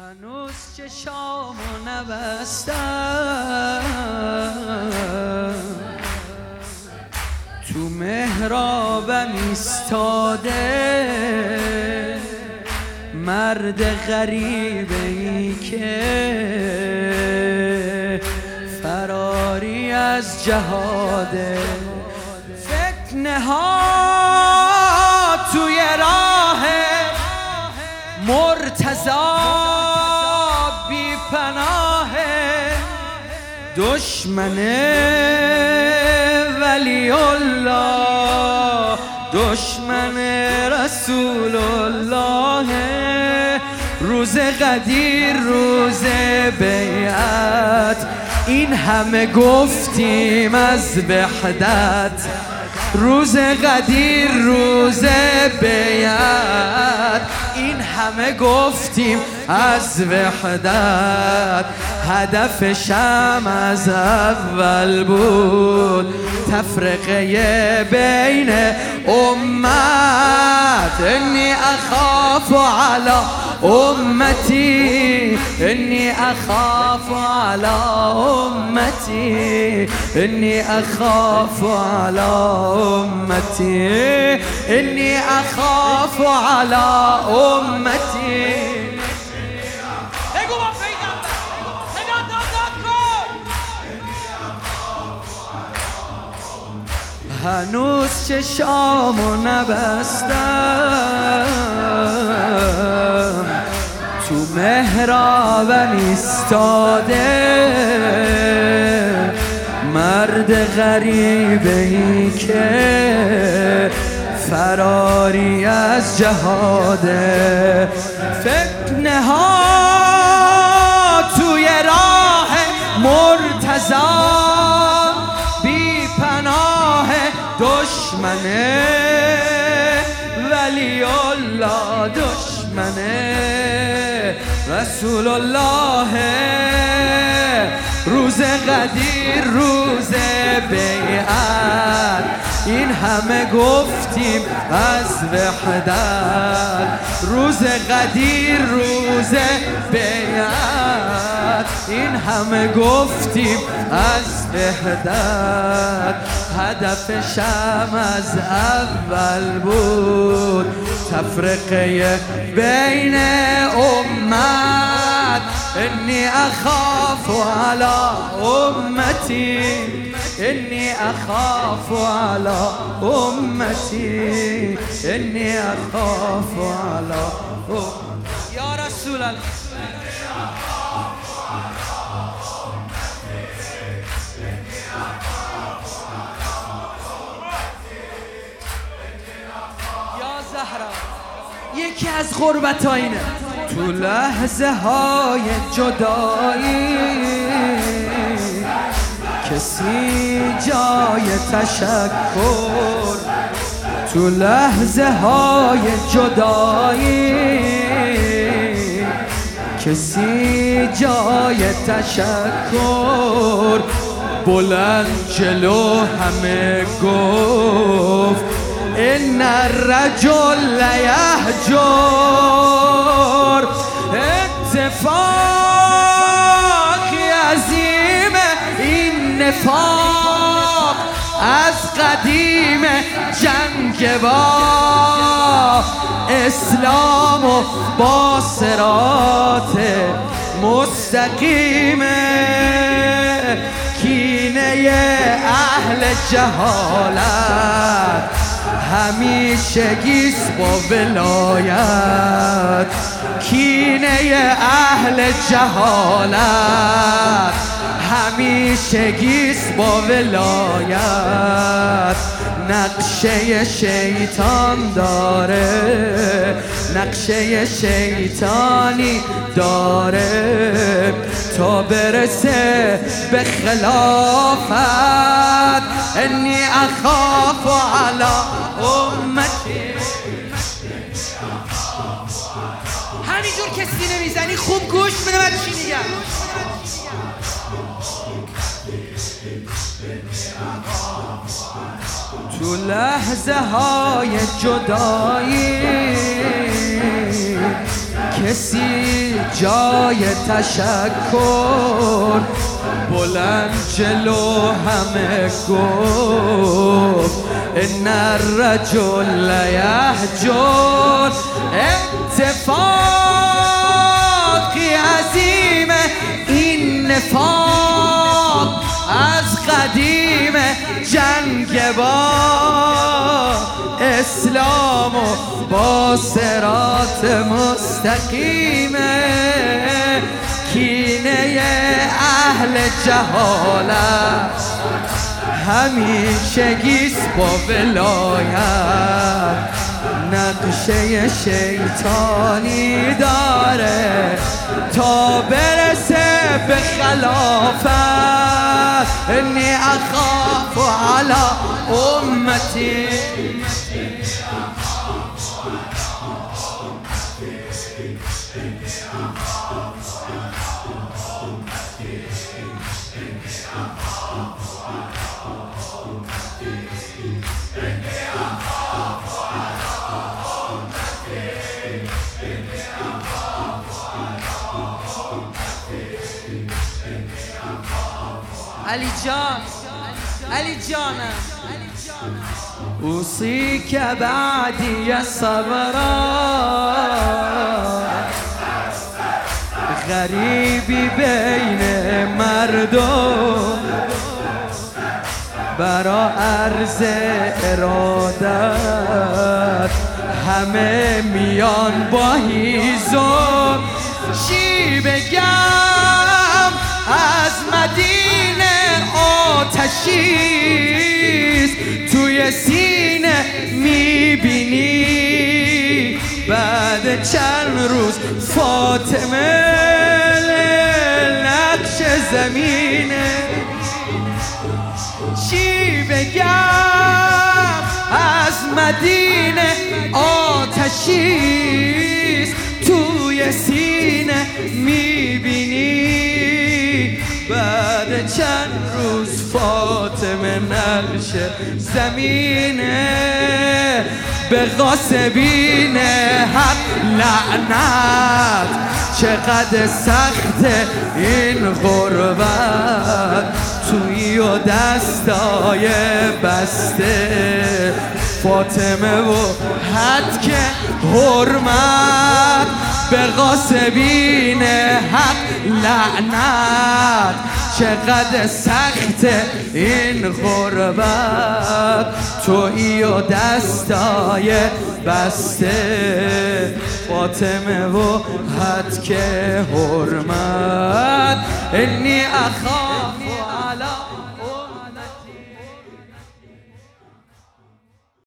هنوز چشامو نبستم. تو مهرابم ایستاده مرد غریبه ای که فراری از جهاده فتنه ها توی راه. دشمن ولی الله دشمن رسول الله. روز قدیر روز بیعت این همه گفتیم از وحدت. روز قدیر روز بیعت. همه گفتیم از وحدت هدفشم از اول بود. تفرقه بین امت انی اخاف علی أمتي إني أخاف على أمتي. إني أخاف على أمتي. إني أخاف على أمتي. هنوز چشامو نبستم تو مهرابم ایستاده. مرد غریبه ای که فراری از جهاده. فتنه ها رسول الله روز قدیر روز بیعت. این همه گفتیم از وحدت. روز قدیر روز بیعت. این همه گفتیم از وحدت. هدفشم از اول بود. أفريقية بين أمات إني أخاف على أمتي. إني أخاف على أمتي. إني أخاف على أمتي. يا رسول الله. یکی از غربت اینه. تو لحظه های جدایی کسی جای تشکر. تو لحظه های جدایی کسی جای تشکر. بلند جلو همه گفت ان الرجل لیهجر اتفاقی عظیم این نفاق از قدیم جنگ با. اسلام و با سرات مستقیم. کینه اهل جهالت. همیشه گیس با ولایت کینه اهل جهالت. همیشه گیس با ولایت نقشه شیطان داره. نقشه شیطانی داره. تا برسه به خلافت. انی اخاف علی امتی همینجور که سینه می‌زنی خوب گوش بده من چی میگم؟ تو لحظه های جدایی کسی جای تشکر بلند جلو همه گفت ان الرجل یهجر اتفاقی عظیم این نفاق از قدیم جنگ با اسلام و با سرات مستقیم. کینه اهل جهالت همیشه گیس با ولایت. نقشه شیطانی داره تا برسه به خلافت. انی اخاف علی امتی. علی جان علی جانم اوصيك بعدي صبرا غریبی بین مردم برا عرض ارادت همه میان با هیزم. چی بگم؟ از مدینه آتشیست. توی سینه می‌بینی. بعد چند روز فاطمه نقش زمینه. چی بگم؟ از مدینه آتشیست. توی سینه می‌بینی. بعد چند روز فاطمه نقش زمینه به غاسبین حق لعنت. چقدر سخت این غربت. توی و دستای بسته. فاطمه و حد که حرمت. به غاسبین حق لعنت. چقدر سخت این غربت. توی و دستای بسته. فاطمه و حد که حرمت. انی اخوان